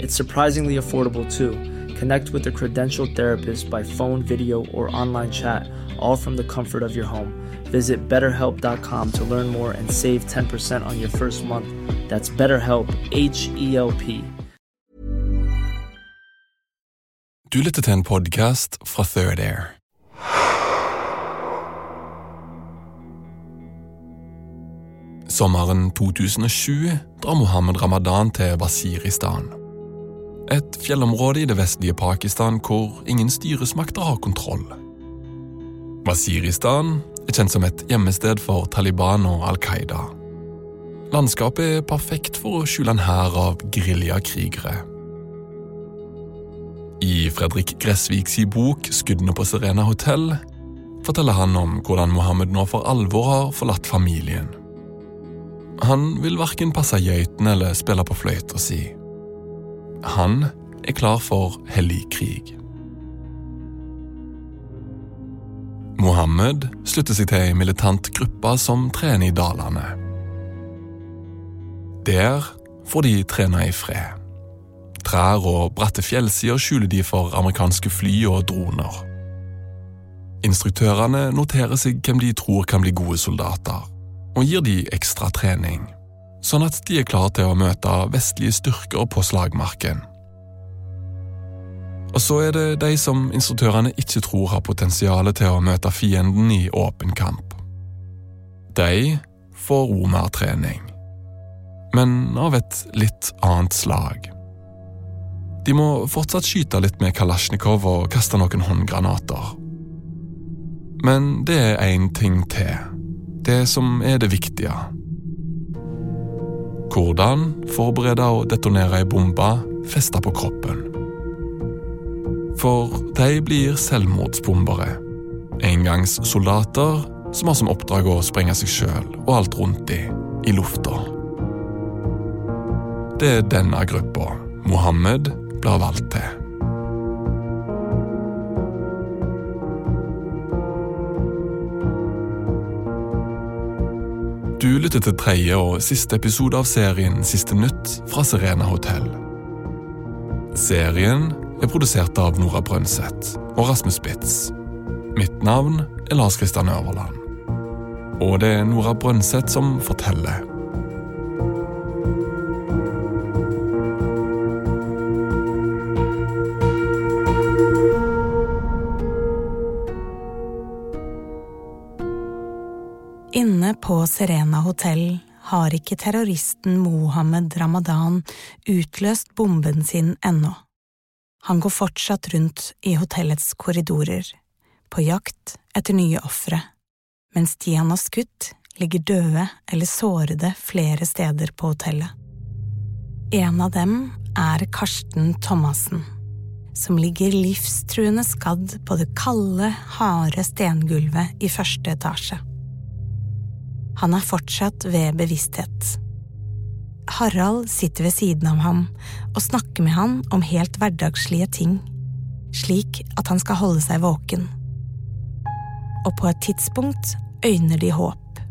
It's surprisingly affordable too. Connect with a credentialed therapist by phone, video, or online chat, all from the comfort of your home. Visit betterhelp.com to learn more and save 10% on your first month. That's BetterHelp, H E L P. Du lytter til en podkast fra Third Air. Sommeren 2007 drar Mohammed Ramadan til Wasiristan. Et fjellområde i det vestlige Pakistan hvor ingen styresmakter har kontroll. Wasiristan er kjent som et gjemmested for Taliban og Al Qaida. Landskapet er perfekt for å skjule en hær av geriljakrigere. I Fredrik Gressviks bok 'Skuddene på Serena hotell' forteller han om hvordan Mohammed nå for alvor har forlatt familien. Han vil verken passe geitene eller spille på fløyta si. Han er klar for hellig krig. Mohammed slutter seg til ei militant gruppe som trener i dalene. Der får de trene i fred. Trær og bratte fjellsider skjuler de for amerikanske fly og droner. Instruktørene noterer seg hvem de tror kan bli gode soldater, og gir de ekstra trening, sånn at de er klare til å møte vestlige styrker på slagmarken. Og så er det de som instruktørene ikke tror har potensial til å møte fienden i åpen kamp. De får romertrening, men av et litt annet slag. De må fortsatt skyte litt med kalasjnikov og kaste noen håndgranater. Men det er én ting til. Det som er det viktige. Hvordan forberede og detonere ei bombe festa på kroppen. For de blir selvmordsbombere. Engangssoldater som har som oppdrag å sprenge seg sjøl og alt rundt de i lufta. Det er denne gruppa Mohammed blir valgt til. Du lytter til tredje og siste episode av serien Siste nytt fra Serena hotell. Serien er produsert av Nora Brøndseth og Rasmus Spitz. Mitt navn er Lars Kristian Øverland. Og det er Nora Brøndseth som forteller. Inne på Serena hotell har ikke terroristen Mohammed Ramadan utløst bomben sin ennå. Han går fortsatt rundt i hotellets korridorer, på jakt etter nye ofre, mens de han har skutt, ligger døde eller sårede flere steder på hotellet. En av dem er Karsten Thomassen, som ligger livstruende skadd på det kalde, harde stengulvet i første etasje. Han er fortsatt ved bevissthet. Harald sitter ved siden av ham og snakker med han om helt hverdagslige ting, slik at han skal holde seg våken. Og på et tidspunkt øyner de håp,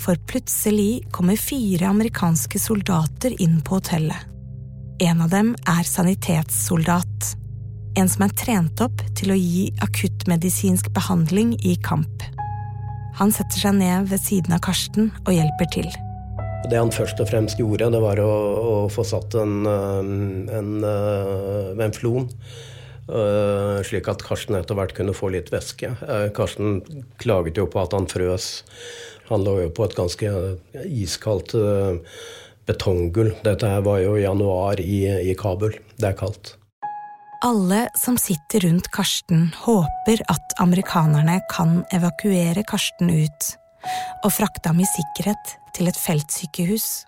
for plutselig kommer fire amerikanske soldater inn på hotellet. En av dem er sanitetssoldat, en som er trent opp til å gi akuttmedisinsk behandling i kamp. Han setter seg ned ved siden av Karsten og hjelper til. Det han først og fremst gjorde, det var å, å få satt en, en, en flon. Uh, slik at Karsten etter hvert kunne få litt væske. Uh, Karsten klaget jo på at han frøs. Han lå jo på et ganske iskaldt uh, betonggulv. Dette her var jo januar i, i Kabul. Det er kaldt. Alle som sitter rundt Karsten, håper at amerikanerne kan evakuere Karsten ut og frakte ham i sikkerhet til et feltsykehus.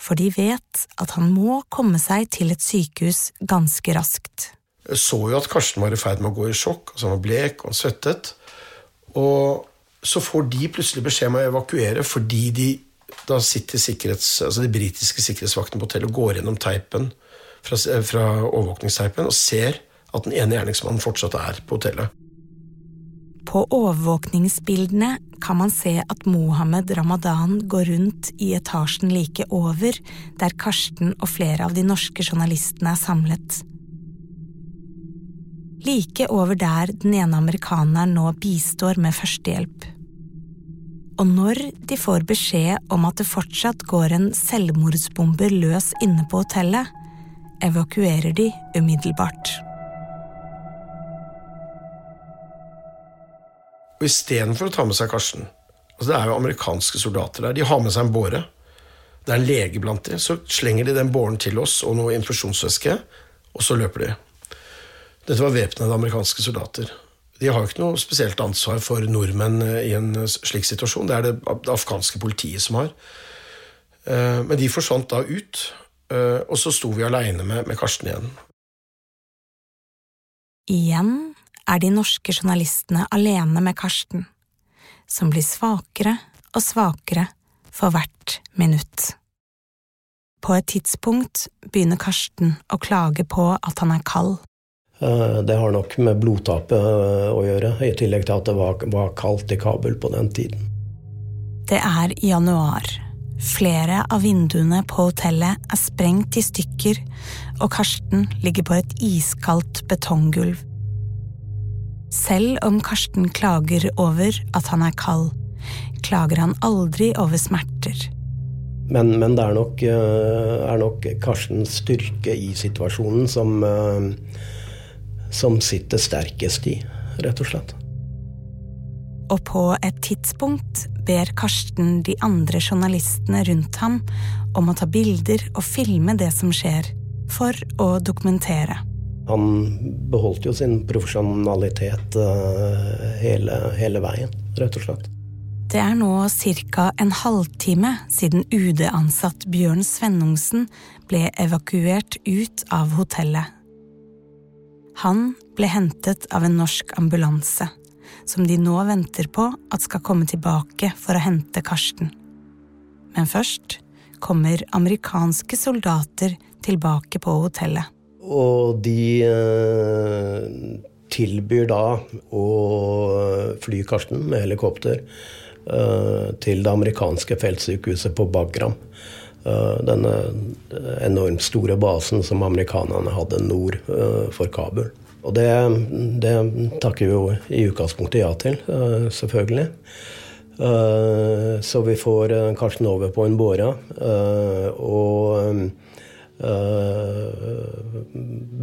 for de vet at han må komme seg til et sykehus ganske raskt. Jeg så jo at Karsten var i ferd med å gå i sjokk, altså han var blek og svettet. Og så får de plutselig beskjed om å evakuere fordi de da sitter altså de britiske sikkerhetsvaktene på hotellet og går gjennom teipen fra, fra overvåkningsteipen og ser at den ene gjerningsmannen fortsatt er på hotellet. På overvåkningsbildene kan man se at Mohammed Ramadan går rundt i etasjen like over, der Karsten og flere av de norske journalistene er samlet. Like over der den ene amerikaneren nå bistår med førstehjelp. Og når de får beskjed om at det fortsatt går en selvmordsbomber løs inne på hotellet, evakuerer de umiddelbart. Og istedenfor å ta med seg Karsten altså Det er jo amerikanske soldater der. De har med seg en båre. Det er en lege blant dem. Så slenger de den båren til oss og noe infusjonsvæske, og så løper de. Dette var væpnede amerikanske soldater. De har jo ikke noe spesielt ansvar for nordmenn eh, i en slik situasjon. Det er det, afghanske politiet som har. Eh, men de forsvant da ut, eh, og så sto vi aleine med, med Karsten igjen. Igjen er de norske journalistene alene med Karsten, som blir svakere og svakere for hvert minutt. På et tidspunkt begynner Karsten å klage på at han er kald. Eh, det har nok med blodtapet eh, å gjøre, i tillegg til at det var, var kaldt i Kabul på den tiden. Det er januar. Flere av vinduene på hotellet er sprengt i stykker, og Karsten ligger på et iskaldt betonggulv. Selv om Karsten klager over at han er kald, klager han aldri over smerter. Men, men det er nok, eh, er nok, Karstens styrke i situasjonen som, eh, som sitter sterkest i, rett og slett. Og på et tidspunkt ber Karsten de andre journalistene rundt ham om å ta bilder og filme det som skjer, for å dokumentere. Han beholdt jo sin profesjonalitet uh, hele, hele, veien, rett og slett. Det er nå ca. en halvtime siden UD-ansatt Bjørn Svennungsen ble evakuert ut av hotellet. Han ble hentet av en norsk ambulanse, som de nå venter på at skal komme tilbake for å hente Karsten. Men først kommer amerikanske soldater tilbake på hotellet. Og de eh, tilbyr da å fly Karsten med helikopter eh, til det amerikanske feltsykehuset på Bagram. Eh, denne enormt store basen som amerikanerne hadde nord for Kabul. Og det, det takker vi jo i utgangspunktet ja til, selvfølgelig. Så vi får Karsten over på en båre. Og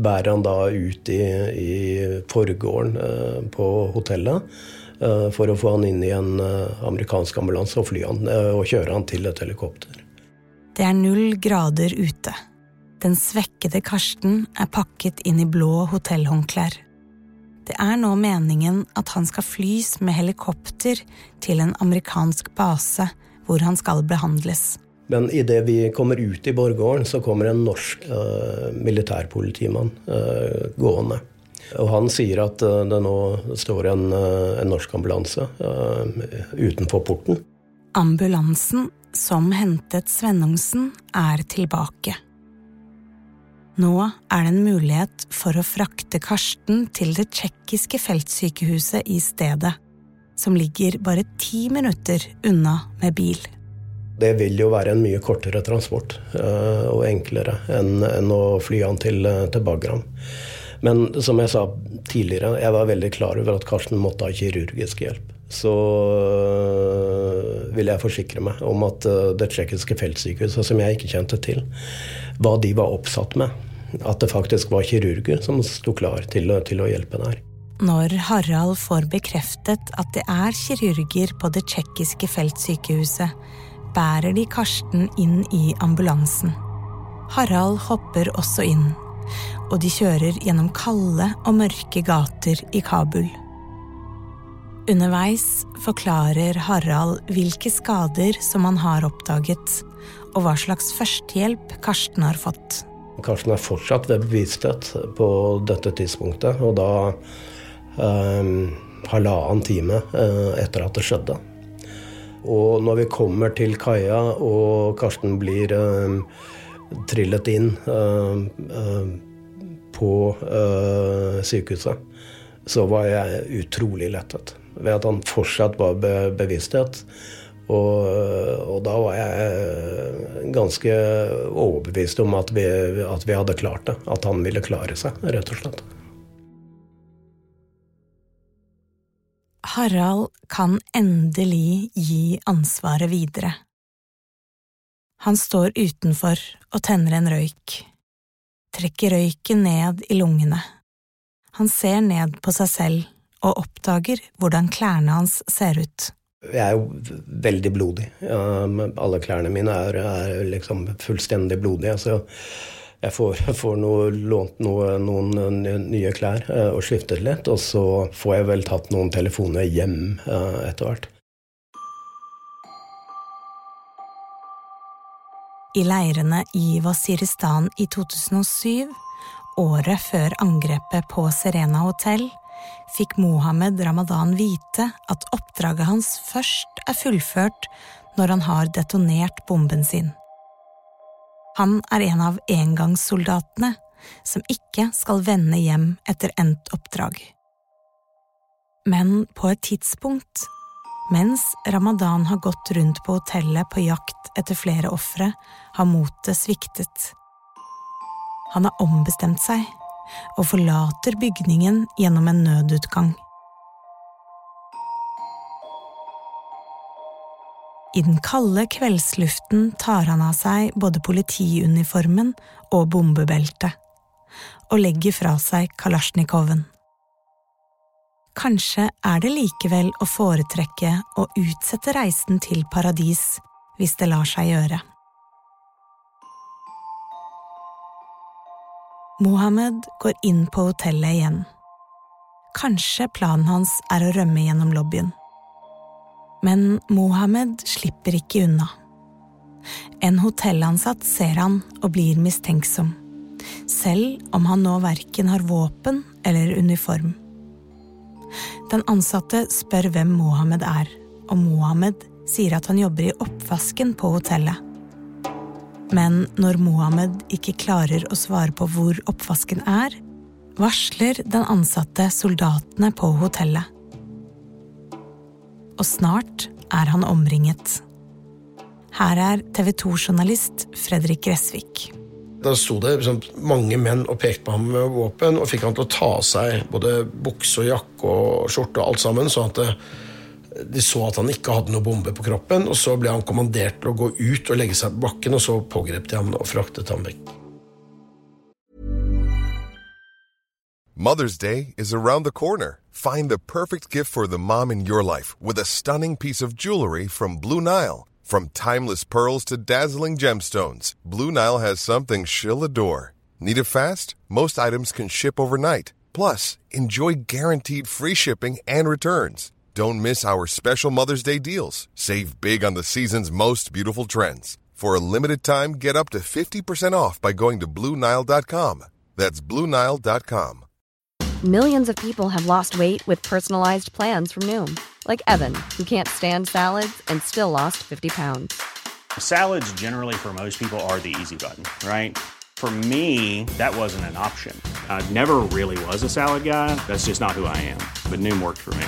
bærer han da ut i, i forgården på hotellet for å få han inn i en amerikansk ambulanse og fly han og kjøre han til et helikopter. Det er null grader ute. Den svekkede Karsten er pakket inn i blå hotellhåndklær. Det er nå meningen at han skal flys med helikopter til en amerikansk base hvor han skal behandles. Men idet vi kommer ut i borggården, så kommer en norsk uh, militærpolitimann uh, gående. Og han sier at uh, det nå står en, en norsk ambulanse utenfor porten. Ambulansen som hentet Svennungsen, er tilbake. Nå er det en mulighet for å frakte Karsten til det tsjekkiske feltsykehuset i stedet, som ligger bare ti minutter unna med bil. Det vil jo være en mye kortere transport uh, og enklere enn, å fly han til, eh, til, Bagram. Men som jeg sa tidligere, jeg var veldig klar over at Karsten måtte ha kirurgisk hjelp. Så ville jeg forsikre meg om at det tsjekkiske feltsykehuset, som jeg ikke kjente til, hva de var oppsatt med. At det faktisk var kirurger som sto klar til, til å hjelpe der. Når Harald får bekreftet at det er kirurger på det tsjekkiske feltsykehuset, bærer de Karsten inn i ambulansen. Harald hopper også inn, og de kjører gjennom kalde og mørke gater i Kabul. Underveis forklarer Harald hvilke skader som han har oppdaget, og hva slags førstehjelp Karsten har fått. Karsten er fortsatt ved bevissthet på dette tidspunktet, og da eh, halvannen time eh, etter at det skjedde. Og når vi kommer til kaia og Karsten blir eh, trillet inn eh på eh, sykehuset, så var jeg utrolig lettet ved at han fortsatt var be bevissthet. Og, og, da var jeg ganske overbevist om at vi, at vi hadde klart det. At han ville klare seg, rett og slett. Harald kan endelig gi ansvaret videre. Han står utenfor og tenner en røyk, trekker røyken ned i lungene. Han ser ned på seg selv og oppdager hvordan klærne hans ser ut. Jeg er jo veldig blodig. alle klærne mine er, er liksom fullstendig blodige. Så jeg får, får noe, lånt noe, noen nye klær eh, og skiftet litt. Og så får jeg vel tatt noen telefoner hjem eh, etter hvert. I leirene i Wasiristan i 2007, året før angrepet på Serena hotell, fikk Mohammed Ramadan vite at oppdraget hans først er fullført når han har detonert bomben sin. Han er en av engangssoldatene som ikke skal vende hjem etter endt oppdrag. Men på et tidspunkt, mens Ramadan har gått rundt på hotellet på jakt etter flere ofre, har motet sviktet. Han har ombestemt seg og forlater bygningen gjennom en nødutgang. I den kalde kveldsluften tar han av seg både politiuniformen og bombebeltet, og legger fra seg kalasjnikoven. Kanskje er det likevel å foretrekke å utsette reisen til paradis hvis det lar seg gjøre. Mohammed går inn på hotellet igjen. Kanskje planen hans er å rømme gjennom lobbyen. Men Mohammed slipper ikke unna. En hotellansatt ser han og blir mistenksom, selv om han nå verken har våpen eller uniform. Den ansatte spør hvem Mohammed er, og Mohammed sier at han jobber i oppvasken på hotellet. Men når Mohammed ikke klarer å svare på hvor oppvasken er, varsler den ansatte soldatene på hotellet. Og snart er han omringet. Her er TV 2-journalist Fredrik Gressvik. Da sto det liksom, mange menn og pekte på ham med våpen og fikk han til å ta av seg både bukse og jakke og skjorte og alt sammen. sånn at det de så at han ikke hadde noe bombe på kroppen, og så ble han kommandert til å gå ut og legge seg på bakken, og så pågrep de ham og fraktet ham vekk. Mother's Day is around the corner. Find the perfect gift for the mom in your life with a stunning piece of jewelry from Blue Nile. From timeless pearls to dazzling gemstones, Blue Nile has something she'll adore. Need it fast? Most items can ship overnight. Plus, enjoy guaranteed free shipping and returns. Don't miss our special Mother's Day deals. Save big on the season's most beautiful trends. For a limited time, get up to 50% off by going to Bluenile.com. That's Bluenile.com. Millions of people have lost weight with personalized plans from Noom, like Evan, who can't stand salads and still lost 50 pounds. Salads, generally, for most people, are the easy button, right? For me, that wasn't an option. I never really was a salad guy. That's just not who I am. But Noom worked for me.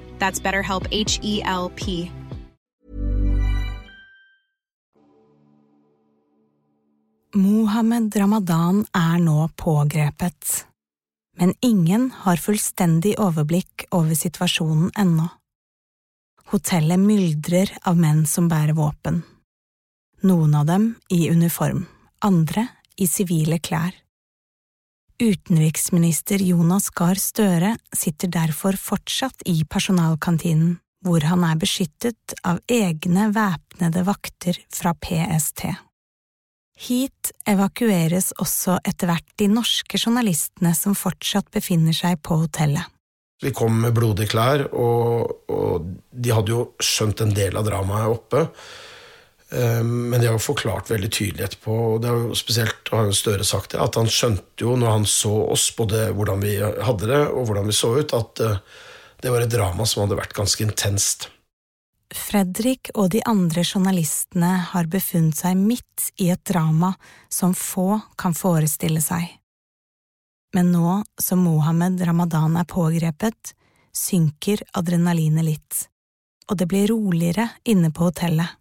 That's BetterHelp H E L P. Mohammed Ramadan er nå pågrepet, men ingen har fullstendig overblikk over situasjonen ennå. Hotellet myldrer av menn som bærer våpen. Noen av dem i uniform, andre i sivile klær. Utenriksminister Jonas Gahr Støre sitter derfor fortsatt i personalkantinen, hvor han er beskyttet av egne væpnede vakter fra PST. Hit evakueres også etter hvert de norske journalistene som fortsatt befinner seg på hotellet. Vi kom med blodige klær, og, og de hadde jo skjønt en del av dramaet oppe. Eh, men det har jo forklart veldig tydelig etterpå, og det har jo spesielt har Støre sagt det, at han skjønte jo når han så oss, både hvordan vi hadde det og hvordan vi så ut, at eh, det var et drama som hadde vært ganske intenst. Fredrik og de andre journalistene har befunnet seg midt i et drama som få kan forestille seg. Men nå som Mohammed Ramadan er pågrepet, synker adrenalinet litt, og det blir roligere inne på hotellet.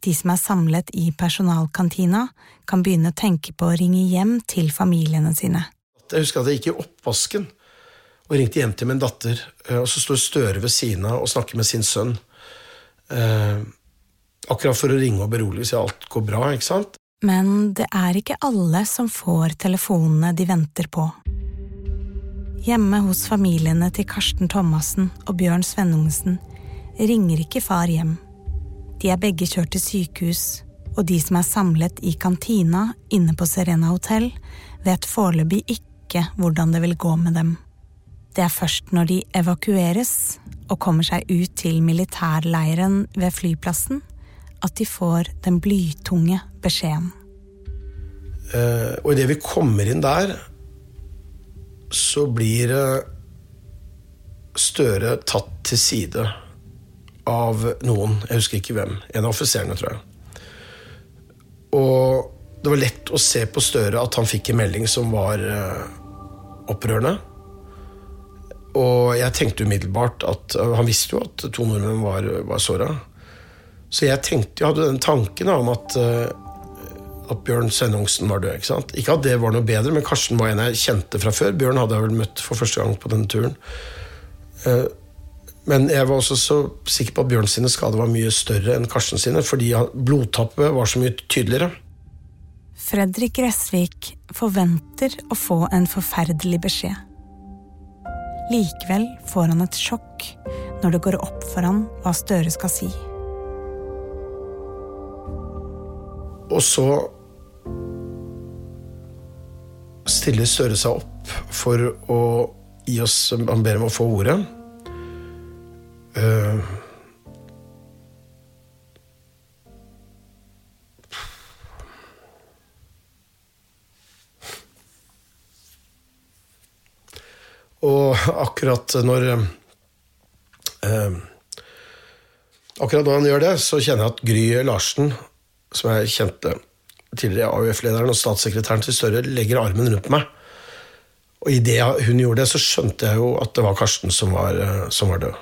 De som er samlet i personalkantina, kan begynne å tenke på å ringe hjem til familiene sine. Jeg husker at jeg gikk i oppvasken og ringte hjem til min datter. Og så står Støre ved siden av og snakker med sin sønn. Eh, akkurat for å ringe og berolige si alt går bra, ikke sant? Men det er ikke alle som får telefonene de venter på. Hjemme hos familiene til Karsten Thomassen og Bjørn Svennungsen ringer ikke far hjem. De er begge kjørt til sykehus, og de som er samlet i kantina inne på Serena hotell, vet foreløpig ikke hvordan det vil gå med dem. Det er først når de evakueres og kommer seg ut til militærleiren ved flyplassen, at de får den blytunge beskjeden. Uh, og idet vi kommer inn der, så blir eh, Støre tatt til side av noen. Jeg husker ikke hvem. En av offiserene, tror jeg. Og det var lett å se på Støre at han fikk en melding som var eh, opprørende. Og jeg tenkte umiddelbart at Han visste jo at to nordmenn var, var såra. Så jeg tenkte, jeg hadde den tanken om at, uh, at Bjørn Svennungsen var død. Ikke sant? Ikke at det var noe bedre, men Karsten var en jeg kjente fra før. Bjørn hadde jeg vel møtt for første gang på denne turen. Men jeg var også så sikker på at Bjørn sine skader var mye større enn Karsten sine, fordi blodtappet var så mye tydeligere. Fredrik Gressvik forventer å få en forferdelig beskjed. Likevel får han et sjokk når det går opp for han hva Støre skal si. Og så stiller Støre seg opp for å gi oss Han ber om å få ordet. Uh, Og akkurat når uh, Akkurat når han gjør det, så kjenner jeg at Gry Larsen, som jeg kjente tidligere AUF-lederen og statssekretæren til Støre, legger armen rundt meg. Og idet hun gjorde det, så skjønte jeg jo at det var Karsten som var, eh, som var død.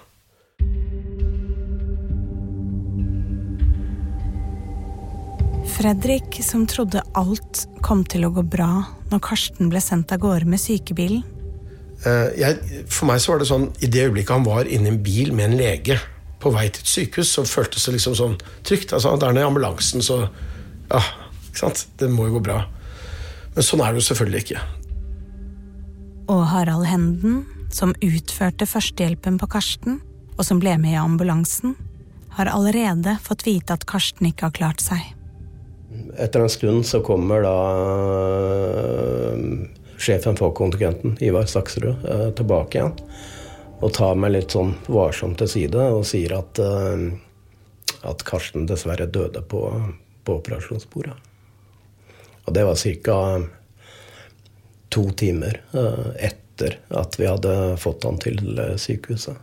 Fredrik, som trodde alt kom til å gå bra når Karsten ble sendt av gårde med sykebilen, Eh, jeg, for meg så var det sånn I det øyeblikket han var inne i en bil med en lege på vei til et sykehus, så føltes det liksom sånn trygt. Altså, der nede i ambulansen, så Ja, ikke sant? Det må jo gå bra. Men sånn er det jo selvfølgelig ikke. Og Harald Henden, som utførte førstehjelpen på Karsten, og som ble med i ambulansen, har allerede fått vite at Karsten ikke har klart seg. Etter en stund så kommer da øh, sjefen for kontingenten, Ivar Saksrud, øh, tilbake igjen. Og tar meg litt sånn varsomt til side og sier at, øh, at Karsten dessverre døde på, på operasjonsbordet. Og det var ca. to timer etter at vi hadde fått han til sykehuset.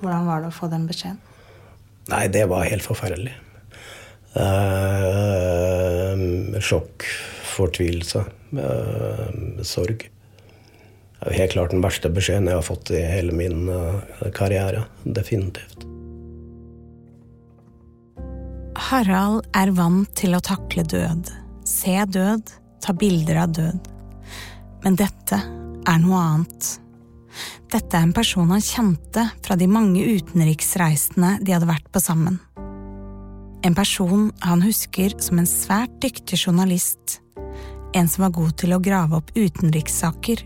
Hvordan var det å få den beskjeden? Nei, det var helt forferdelig. Eh, sjokk, fortvilelse, eh, sorg. Det er helt klart den verste beskjeden jeg har fått i hele min eh, karriere. Definitivt. Harald er vant til å takle død, se død, ta bilder av død. Men dette er noe annet. Dette er en person han kjente fra de mange utenriksreisene de hadde vært på sammen. En person han husker som en svært dyktig journalist, en som var god til å grave opp utenrikssaker,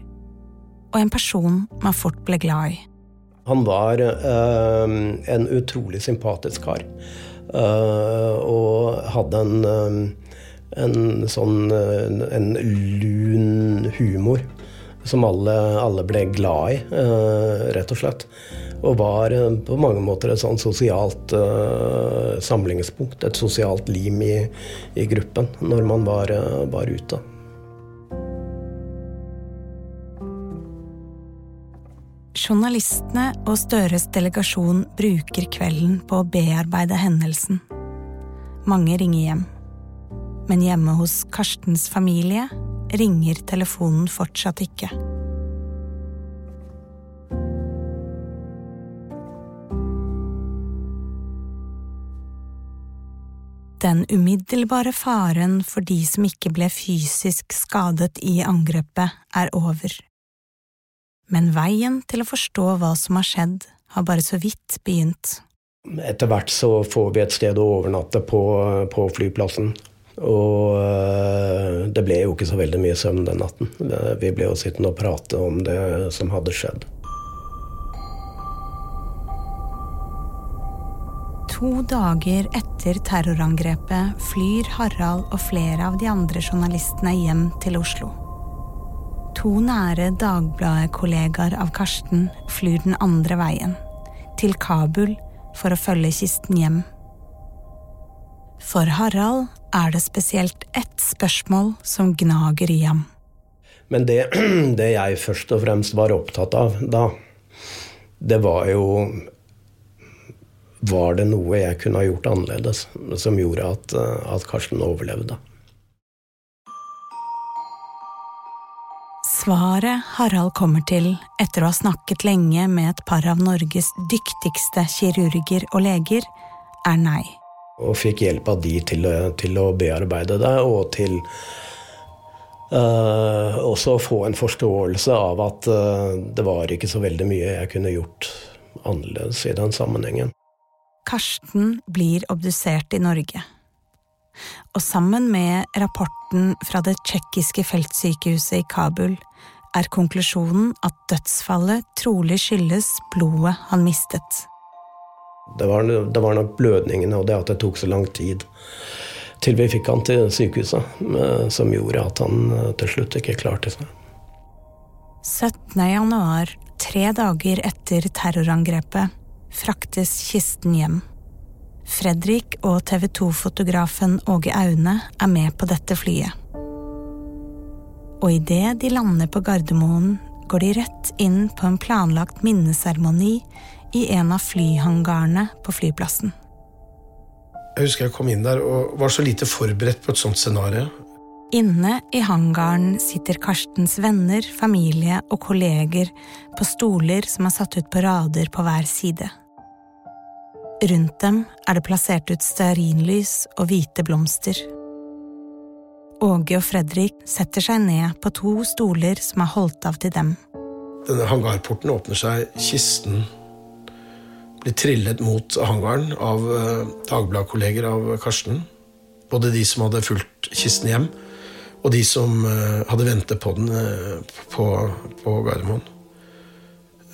og en person man fort ble glad i. Han var øh, en utrolig sympatisk kar. øh, og hadde en, øh, en sånn en lun humor som alle, alle ble glad i, rett og slett. Og var på mange måter et sånn sosialt samlingspunkt, et sosialt lim i, i gruppen når man var, var ute. Journalistene og Støres delegasjon bruker kvelden på å bearbeide hendelsen. Mange ringer hjem. Men hjemme hos Karstens familie ringer telefonen fortsatt ikke. Den umiddelbare faren for de som ikke ble fysisk skadet i angrepet, er over. Men veien til å forstå hva som har skjedd, har bare så vidt begynt. Etter hvert så får vi et sted å overnatte på, på flyplassen. Og øh, det ble jo ikke så veldig mye søvn den natten. Vi ble jo sittende og prate om det som hadde skjedd. To dager etter terrorangrepet flyr Harald og flere av de andre journalistene hjem til Oslo. To nære Dagbladet-kollegaer av Karsten flyr den andre veien, til Kabul for å følge kisten hjem. For Harald er det spesielt ett spørsmål som gnager i ham. Men det, det jeg først og fremst var opptatt av da, det var jo Var det noe jeg kunne ha gjort annerledes som gjorde at, at Karsten overlevde? Svaret Harald kommer til etter å ha snakket lenge med et par av Norges dyktigste kirurger og leger, er nei. Og fikk hjelp av de til, til å bearbeide det, og til uh, også få en forståelse av at uh, det var ikke så veldig mye jeg kunne gjort annerledes i den sammenhengen. Karsten blir obdusert i Norge. Og sammen med rapporten fra det tsjekkiske feltsykehuset i Kabul er konklusjonen at dødsfallet trolig skyldes blodet han mistet. Det var, det var nok blødningene og det at det tok så lang tid til vi fikk han til sykehuset, eh, som gjorde at han eh, til slutt ikke klarte seg. 17. januar, tre dager etter terrorangrepet, fraktes kisten hjem. Fredrik og TV 2-fotografen Åge Aune er med på dette flyet. Og idet de lander på Gardermoen, går de rett inn på en planlagt minneseremoni i en av flyhangarene på flyplassen. Jeg husker jeg kom inn der og var så lite forberedt på et sånt scenario. Inne i hangaren sitter Karstens venner, familie og kolleger på stoler som er satt ut på rader på hver side. Rundt dem er det plassert ut stearinlys og hvite blomster. Åge og Fredrik setter seg ned på to stoler som er holdt av til dem. Denne hangarporten åpner seg, kisten blir trillet mot hangaren av uh, Dagbladet-kolleger av Karsten. Både de som hadde fulgt kisten hjem, og de som uh, hadde ventet på den uh, på, på Gardermoen.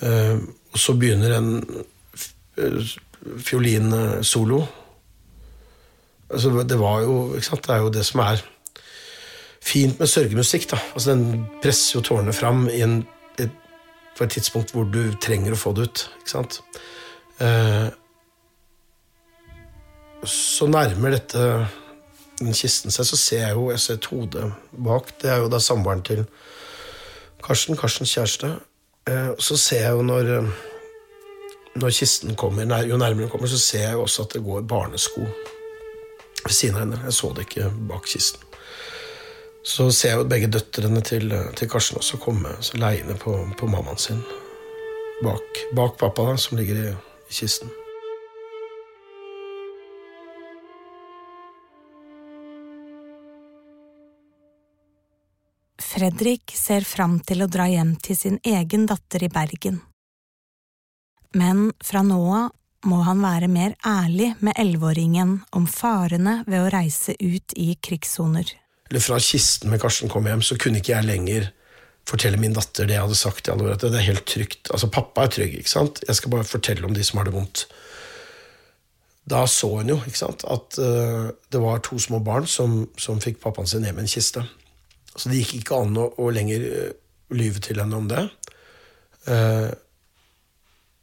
og så begynner en fiolinsolo. Altså, det var jo? Det er jo det som er fint med sørgemusikk. da. Altså, Den presser jo tårene fram en, et, på et tidspunkt hvor du trenger å få det ut. ikke sant? Eh, så nærmer dette den kisten seg, så ser jeg jo jeg ser et hode bak. Det er jo da samboeren til Karsten, Karstens kjæreste. Eh, så ser jeg jo når, når kisten kommer, jo nærmere den kommer, så ser jeg også at det går barnesko ved siden av henne. Jeg så det ikke bak kisten. Så ser jeg jo begge døtrene til, til Karsten også komme så leiende på, på mammaen sin. Bak, bak pappa, da, som ligger i, i kisten. Fredrik ser fram til å dra hjem til sin egen datter i Bergen. Men fra nå av må han være mer ærlig med elleveåringen om farene ved å reise ut i krigssoner. Fra kisten med Karsten kom hjem, så kunne ikke jeg lenger fortelle min datter det jeg hadde sagt Jeg hadde. Det er helt trygt. Altså, pappa er trygg, ikke sant? Jeg skal bare fortelle om de som har det vondt. Da så hun jo ikke sant, at uh, det var to små barn som, som fikk pappaen sin hjem i en kiste. Så det gikk ikke an å, å lenger uh, lyve til henne om det. Uh,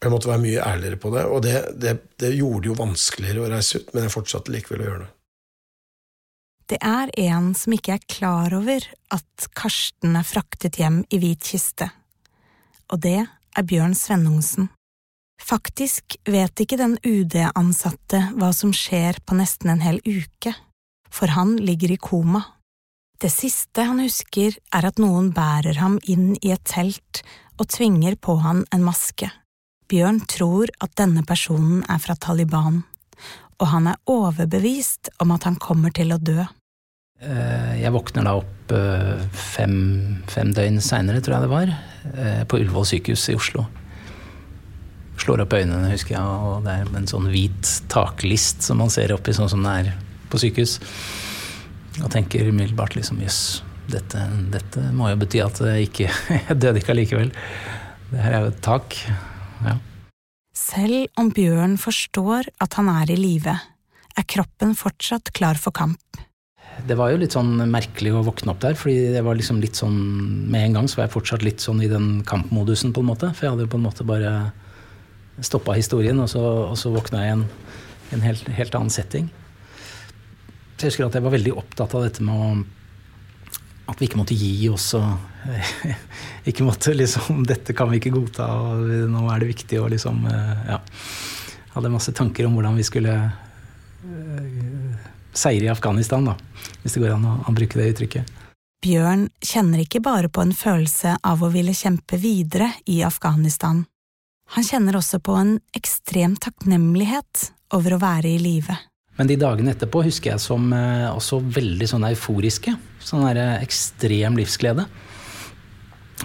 jeg måtte være mye ærligere på det, og det, det, det gjorde det jo vanskeligere å reise ut, men jeg fortsatte likevel å gjøre det. Det er en som ikke er klar over at Karsten er fraktet hjem i hvit kiste, og det er Bjørn Svennungsen. Faktisk vet ikke den UD-ansatte hva som skjer på nesten en hel uke, for han ligger i koma. Det siste han husker, er at noen bærer ham inn i et telt og tvinger på han en maske. Bjørn tror at denne personen er fra Taliban, og han er overbevist om at han kommer til å dø. Jeg våkner da opp fem, fem døgn seinere, tror jeg det var, på Ullevål sykehus i Oslo. Slår opp øynene, husker jeg, og det er en sånn hvit taklist som man ser oppi, sånn som det er på sykehus. Og tenker umiddelbart liksom jøss, dette, dette, må jo bety at jeg ikke Jeg døde ikke allikevel. Det her er jo et tak. Ja. Selv om Bjørn forstår at han er i live, er kroppen fortsatt klar for kamp. Det var jo litt sånn merkelig å våkne opp der, fordi det var liksom litt sånn Med en gang så var jeg fortsatt litt sånn i den kampmodusen, på en måte. For jeg hadde jo på en måte bare stoppa historien, og så, og så våkna jeg i en, en helt, helt, annen setting. Så jeg husker at jeg var veldig opptatt av dette med å at vi ikke måtte gi oss og ikke måtte liksom Dette kan vi ikke godta, og nå er det viktig å liksom Ja. Hadde masse tanker om hvordan vi skulle seire i Afghanistan, da. Hvis det går an å bruke det uttrykket. Bjørn kjenner ikke bare på en følelse av å ville kjempe videre i Afghanistan. Han kjenner også på en ekstrem takknemlighet over å være i live. Men de dagene etterpå husker jeg som eh, også veldig sånn euforiske. Sånn der ekstrem livsglede.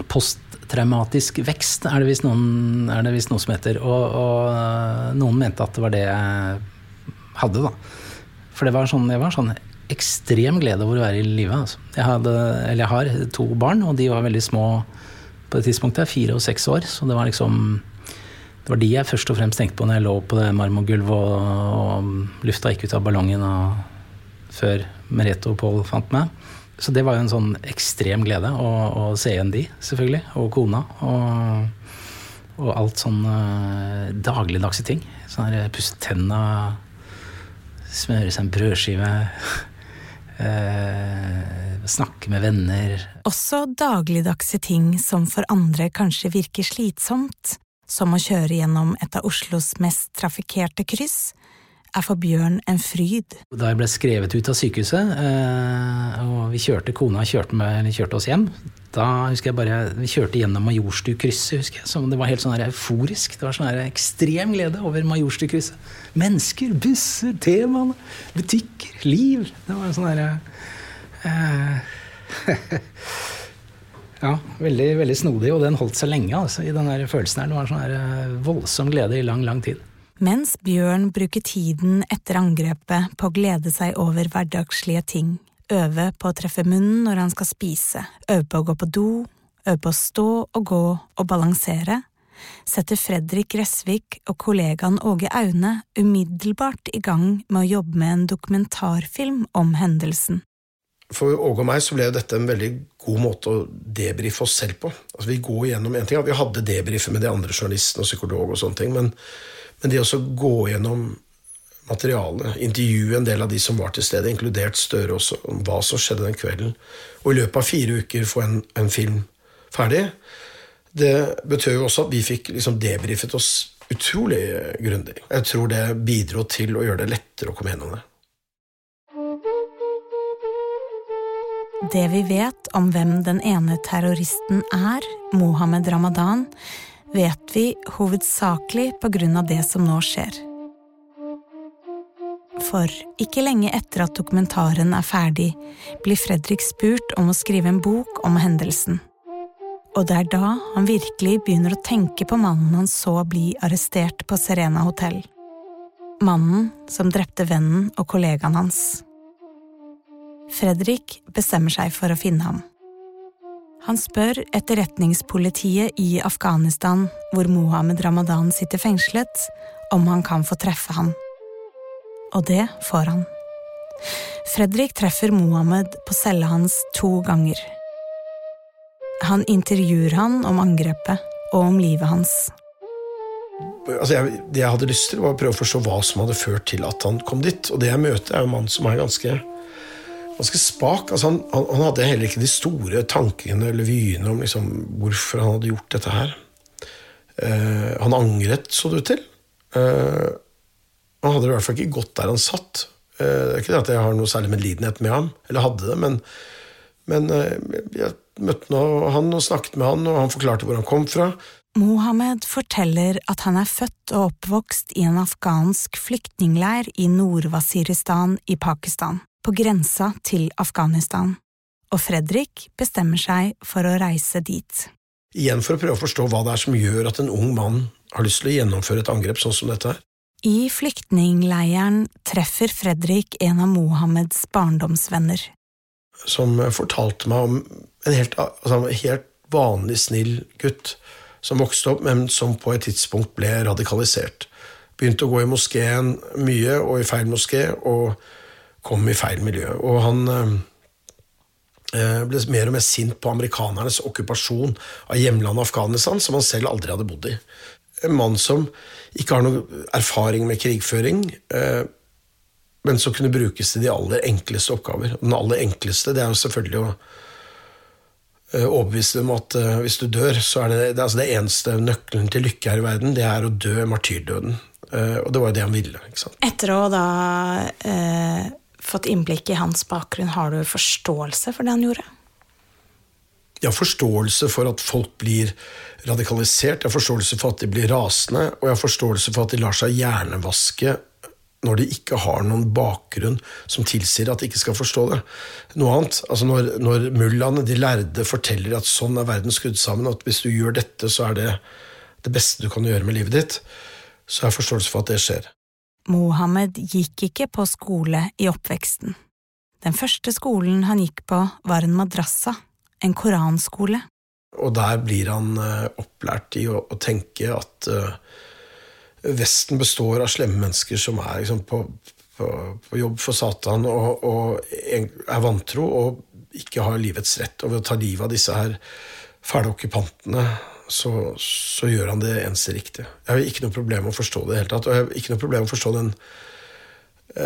Posttraumatisk vekst er det visst noe som heter. Og, og, noen mente at det var det jeg hadde, da. For det var sånn, jeg var sånn ekstrem glede over å være i live. Altså. Jeg, jeg har to barn, og de var veldig små på det tidspunktet. Fire og seks år. Så det var liksom det var de jeg først og fremst tenkte på når jeg lå på det marmorgulvet og, og lufta gikk ut av ballongen før Merete og Pål fant meg. Så det var jo en sånn ekstrem glede å, å se igjen de, selvfølgelig. Og kona. Og, og alt sånn uh, dagligdagse ting. Sånn her pusse tenna, smøre seg en brødskive. Eh, snakke med venner. Også dagligdagse ting som for andre kanskje virker slitsomt, som å kjøre gjennom et av Oslos mest trafikkerte kryss, er for Bjørn en fryd. Da jeg ble skrevet ut av sykehuset, og vi kjørte, kona kjørte, med, kjørte oss hjem, da husker jeg bare Vi kjørte gjennom Majorstukrysset, husker jeg. Så det var helt sånn euforisk. Det var sånn ekstrem glede over Majorstukrysset. Mennesker, busser, temaene, butikker, liv. Det var sånn herre Eh, ja, veldig, veldig snodig, og den holdt seg lenge, altså, i den følelsen her. Det var en sånn her eh, voldsom glede i lang, lang tid. Mens Bjørn bruker tiden etter angrepet på å glede seg over hverdagslige ting, øve på å treffe munnen når han skal spise, øve på å gå på do, øve på å stå og gå og balansere, setter Fredrik Gressvik og kollegaen Åge Aune umiddelbart i gang med å jobbe med en dokumentarfilm om hendelsen. For Åge og meg så ble dette en veldig god måte å debrife oss selv på. Altså Vi går gjennom en ting, Vi hadde debrifer med de andre journalistene og psykolog, og sånne ting, men, men det å gå gjennom materialet, intervjue en del av de som var til stede, inkludert Støre også, om hva som skjedde den kvelden, og i løpet av fire uker få en, en film ferdig, det betød jo også at vi fikk liksom debrifet oss utrolig grundig. Jeg tror det bidro til å gjøre det lettere å komme gjennom det. Det vi vet om hvem den ene terroristen er, Mohammed Ramadan, vet vi hovedsakelig på grunn av det som nå skjer. For ikke lenge etter at dokumentaren er ferdig, blir Fredrik spurt om å skrive en bok om hendelsen. Og det er da han virkelig begynner å tenke på mannen han så bli arrestert på Serena hotell. Mannen som drepte vennen og kollegaen hans. Fredrik bestemmer seg for å finne ham. Han spør etterretningspolitiet i Afghanistan, hvor Mohammed Ramadan sitter fengslet, om han kan få treffe ham. Og det får han. Fredrik treffer Mohammed på cella hans to ganger. Han intervjuer han om angrepet og om livet hans. Altså jeg, det jeg hadde lyst til, var å prøve å forstå hva som hadde ført til at han kom dit. Og det jeg møter, er en mann som er ganske, ganske spak. Altså han, han, han, hadde heller ikke de store tankene eller vyene om liksom, hvorfor han hadde gjort dette her. Uh, han angret, så det ut til. Uh, han hadde i hvert fall ikke gått der han satt. Uh, det er ikke det at jeg har noe særlig medlidenhet med ham, eller hadde det, men, men jeg møtte han og snakket med han, og han forklarte hvor han kom fra. Mohammed forteller at han er født og oppvokst i en afghansk flyktningleir i Nord-Wasiristan i Pakistan, på grensa til Afghanistan, og Fredrik bestemmer seg for å reise dit. Igjen for å prøve å forstå hva det er som gjør at en ung mann har lyst til å gjennomføre et angrep sånn som dette her. I flyktningleiren treffer Fredrik en av Mohammeds barndomsvenner. Som fortalte meg om en helt, altså, helt vanlig, snill gutt som vokste opp, men som på et tidspunkt ble radikalisert. Begynte å gå i moskeen mye, og i feil moské, og kom i feil miljø. Og han eh, ble mer og mer sint på amerikanernes okkupasjon av hjemlandet Afghanistan, som han selv aldri hadde bodd i. En mann som ikke har noen erfaring med krigføring, eh, men som kunne brukes til de aller enkleste oppgaver. Den aller enkleste det er jo selvfølgelig å overbevise dem om at hvis du dør, så er det, det, altså det eneste nøkkelen til lykke her i verden, det er å dø martyrdøden. Og det var jo det han ville. ikke sant? Etter å da uh, fått innblikk i hans bakgrunn, har du forståelse for det han gjorde? Jeg har forståelse for at folk blir radikalisert, jeg har forståelse for at de blir rasende, og jeg har forståelse for at de lar seg hjernevaske når de ikke har noen bakgrunn som tilsier at de ikke skal forstå det. Noe annet, altså Når, når mullaene, de lærde, forteller at sånn er verden skrudd sammen, at hvis du gjør dette, så er det det beste du kan gjøre med livet ditt, så har jeg forståelse for at det skjer. Mohammed gikk ikke på skole i oppveksten. Den første skolen han gikk på, var en madrassa, en koranskole. Og der blir han uh, opplært i å, å tenke at uh, Vesten består av slemme mennesker som er liksom, på, på, på, jobb for Satan og, og, er vantro og ikke har livets rett. Og ved å ta livet av disse her fæle okkupantene, så, så, gjør han det eneste riktige. Jeg har ikke noe problem med å forstå det i tatt. Og jeg har ikke noe problem med å forstå den,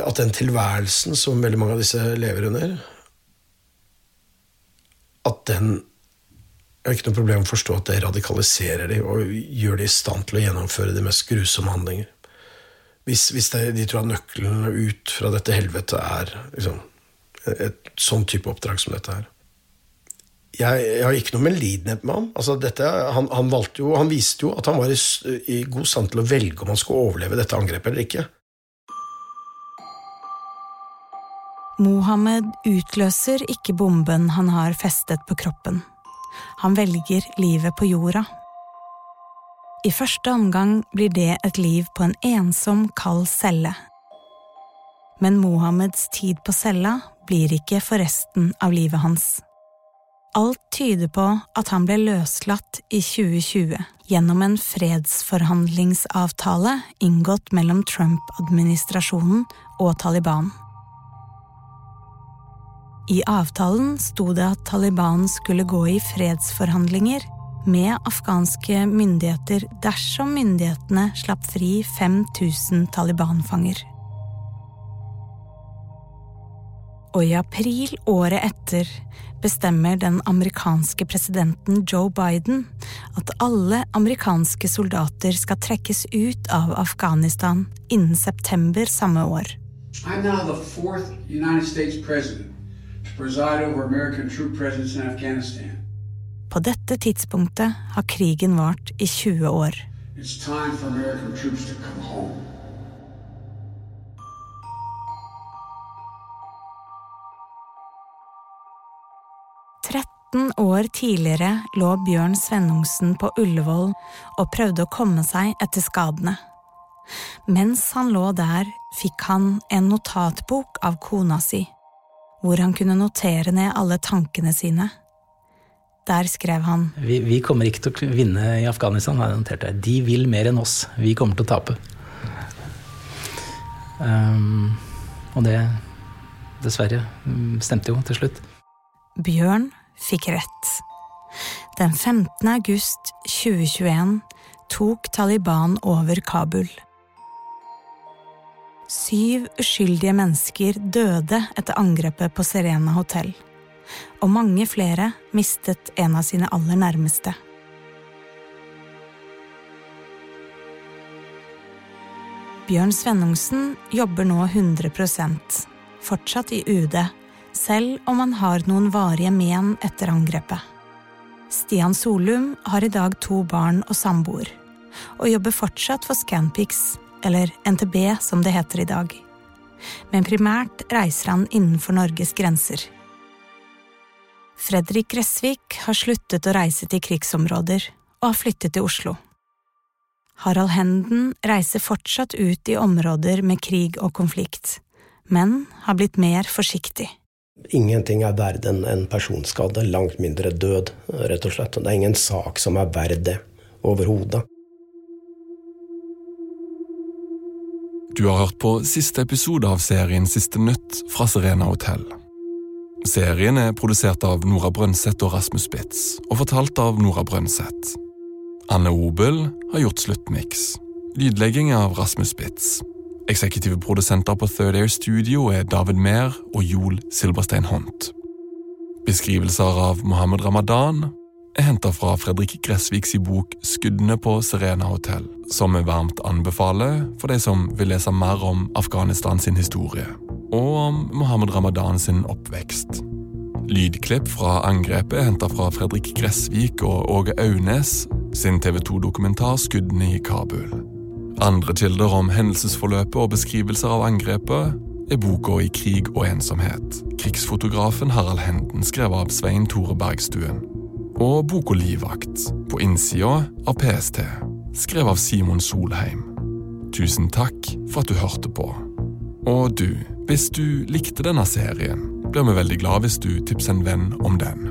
at den tilværelsen som veldig mange av disse lever under, at den jeg har ikke noe problem med å forstå at det radikaliserer dem og gjør dem i stand til å gjennomføre de mest grusomme handlinger. Hvis, hvis det, de tror at nøkkelen ut fra dette helvetet er liksom, et sånn type oppdrag som dette her. Jeg, jeg har ikke noe medlidenhet med ham. Altså, dette, han, han, jo, han, viste jo at han var i, i god stand til å velge om han skulle overleve dette angrepet eller ikke. Mohammed utløser ikke bomben han har festet på kroppen. Han velger livet på jorda. I første omgang blir det et liv på en ensom, kald celle. Men Mohammeds tid på cella blir ikke for resten av livet hans. Alt tyder på at han ble løslatt i 2020 gjennom en fredsforhandlingsavtale inngått mellom Trump-administrasjonen og Taliban. I avtalen sto det at Taliban skulle gå i fredsforhandlinger med afghanske myndigheter dersom myndighetene slapp fri 5000 Taliban-fanger. Og i april året etter bestemmer den amerikanske presidenten Joe Biden at alle amerikanske soldater skal trekkes ut av Afghanistan innen september samme år. I'm now the fourth United States president to preside over American troop presence in Afghanistan. På dette tidspunktet har krigen vart i 20 år. It's time for American troops to come home. Tretten år tidligere lå Bjørn Svennungsen på Ullevål og prøvde å komme seg etter skadene. Mens han lå der, fikk han en notatbok av kona si, hvor han kunne notere ned alle tankene sine. Der skrev han Vi, vi kommer ikke til å vinne i Afghanistan, har jeg notert det. De vil mer enn oss. Vi kommer til å tape. Um, og det, dessverre, stemte jo til slutt. Bjørn fikk rett. Den 15. august 2021 tok Taliban over Kabul. Syv uskyldige mennesker døde etter angrepet på Serena hotell. Og mange flere mistet en av sine aller nærmeste. Bjørn Svennungsen jobber nå 100% fortsatt i UD, selv om han har noen varige men etter angrepet. Stian Solum har i dag to barn og samboer, og jobber fortsatt for Scanpix, eller NTB som det heter i dag. Men primært reiser han innenfor Norges grenser. Fredrik Gressvik har sluttet å reise til krigsområder og har flyttet til Oslo. Harald Henden reiser fortsatt ut i områder med krig og konflikt, men har blitt mer forsiktig. Ingenting er verdt en, en personskade, langt mindre død, rett og slett. Det er ingen sak som er verdt det, overhodet. Du har hørt på siste episode av serien Siste nytt fra Serena Hotel. Serien er produsert av Nora Brønseth og Rasmus Spitz, og fortalt av Nora Brønseth. Anne Obel har gjort sluttmiks. Lydlegging av Rasmus Spitz. Eksekutive produsenter på Third Air Studio er David Mehr og Joel Silberstein Hont. Beskrivelser av Mohammed Ramadan er henta fra Fredrik Gressviks bok Skuddene på Serena Hotel, som vi varmt anbefaler for de som vil lese mer om Afghanistan sin historie, og om Mohammed Ramadan sin oppvekst. Lydklipp fra angrepet er henta fra Fredrik Gressvik og Åge Aunes sin TV 2-dokumentar Skuddene i Kabul. Andre kilder om hendelsesforløpet og beskrivelser av angrepet er boka I krig og ensomhet. Krigsfotografen Harald Henden skrev av Svein Tore Bergstuen og boka Livvakt, på innsida av PST, skrevet av Simon Solheim. Tusen takk for at du hørte på. Og du, hvis du likte denne serien, blir vi veldig glad hvis du tipser en venn om den.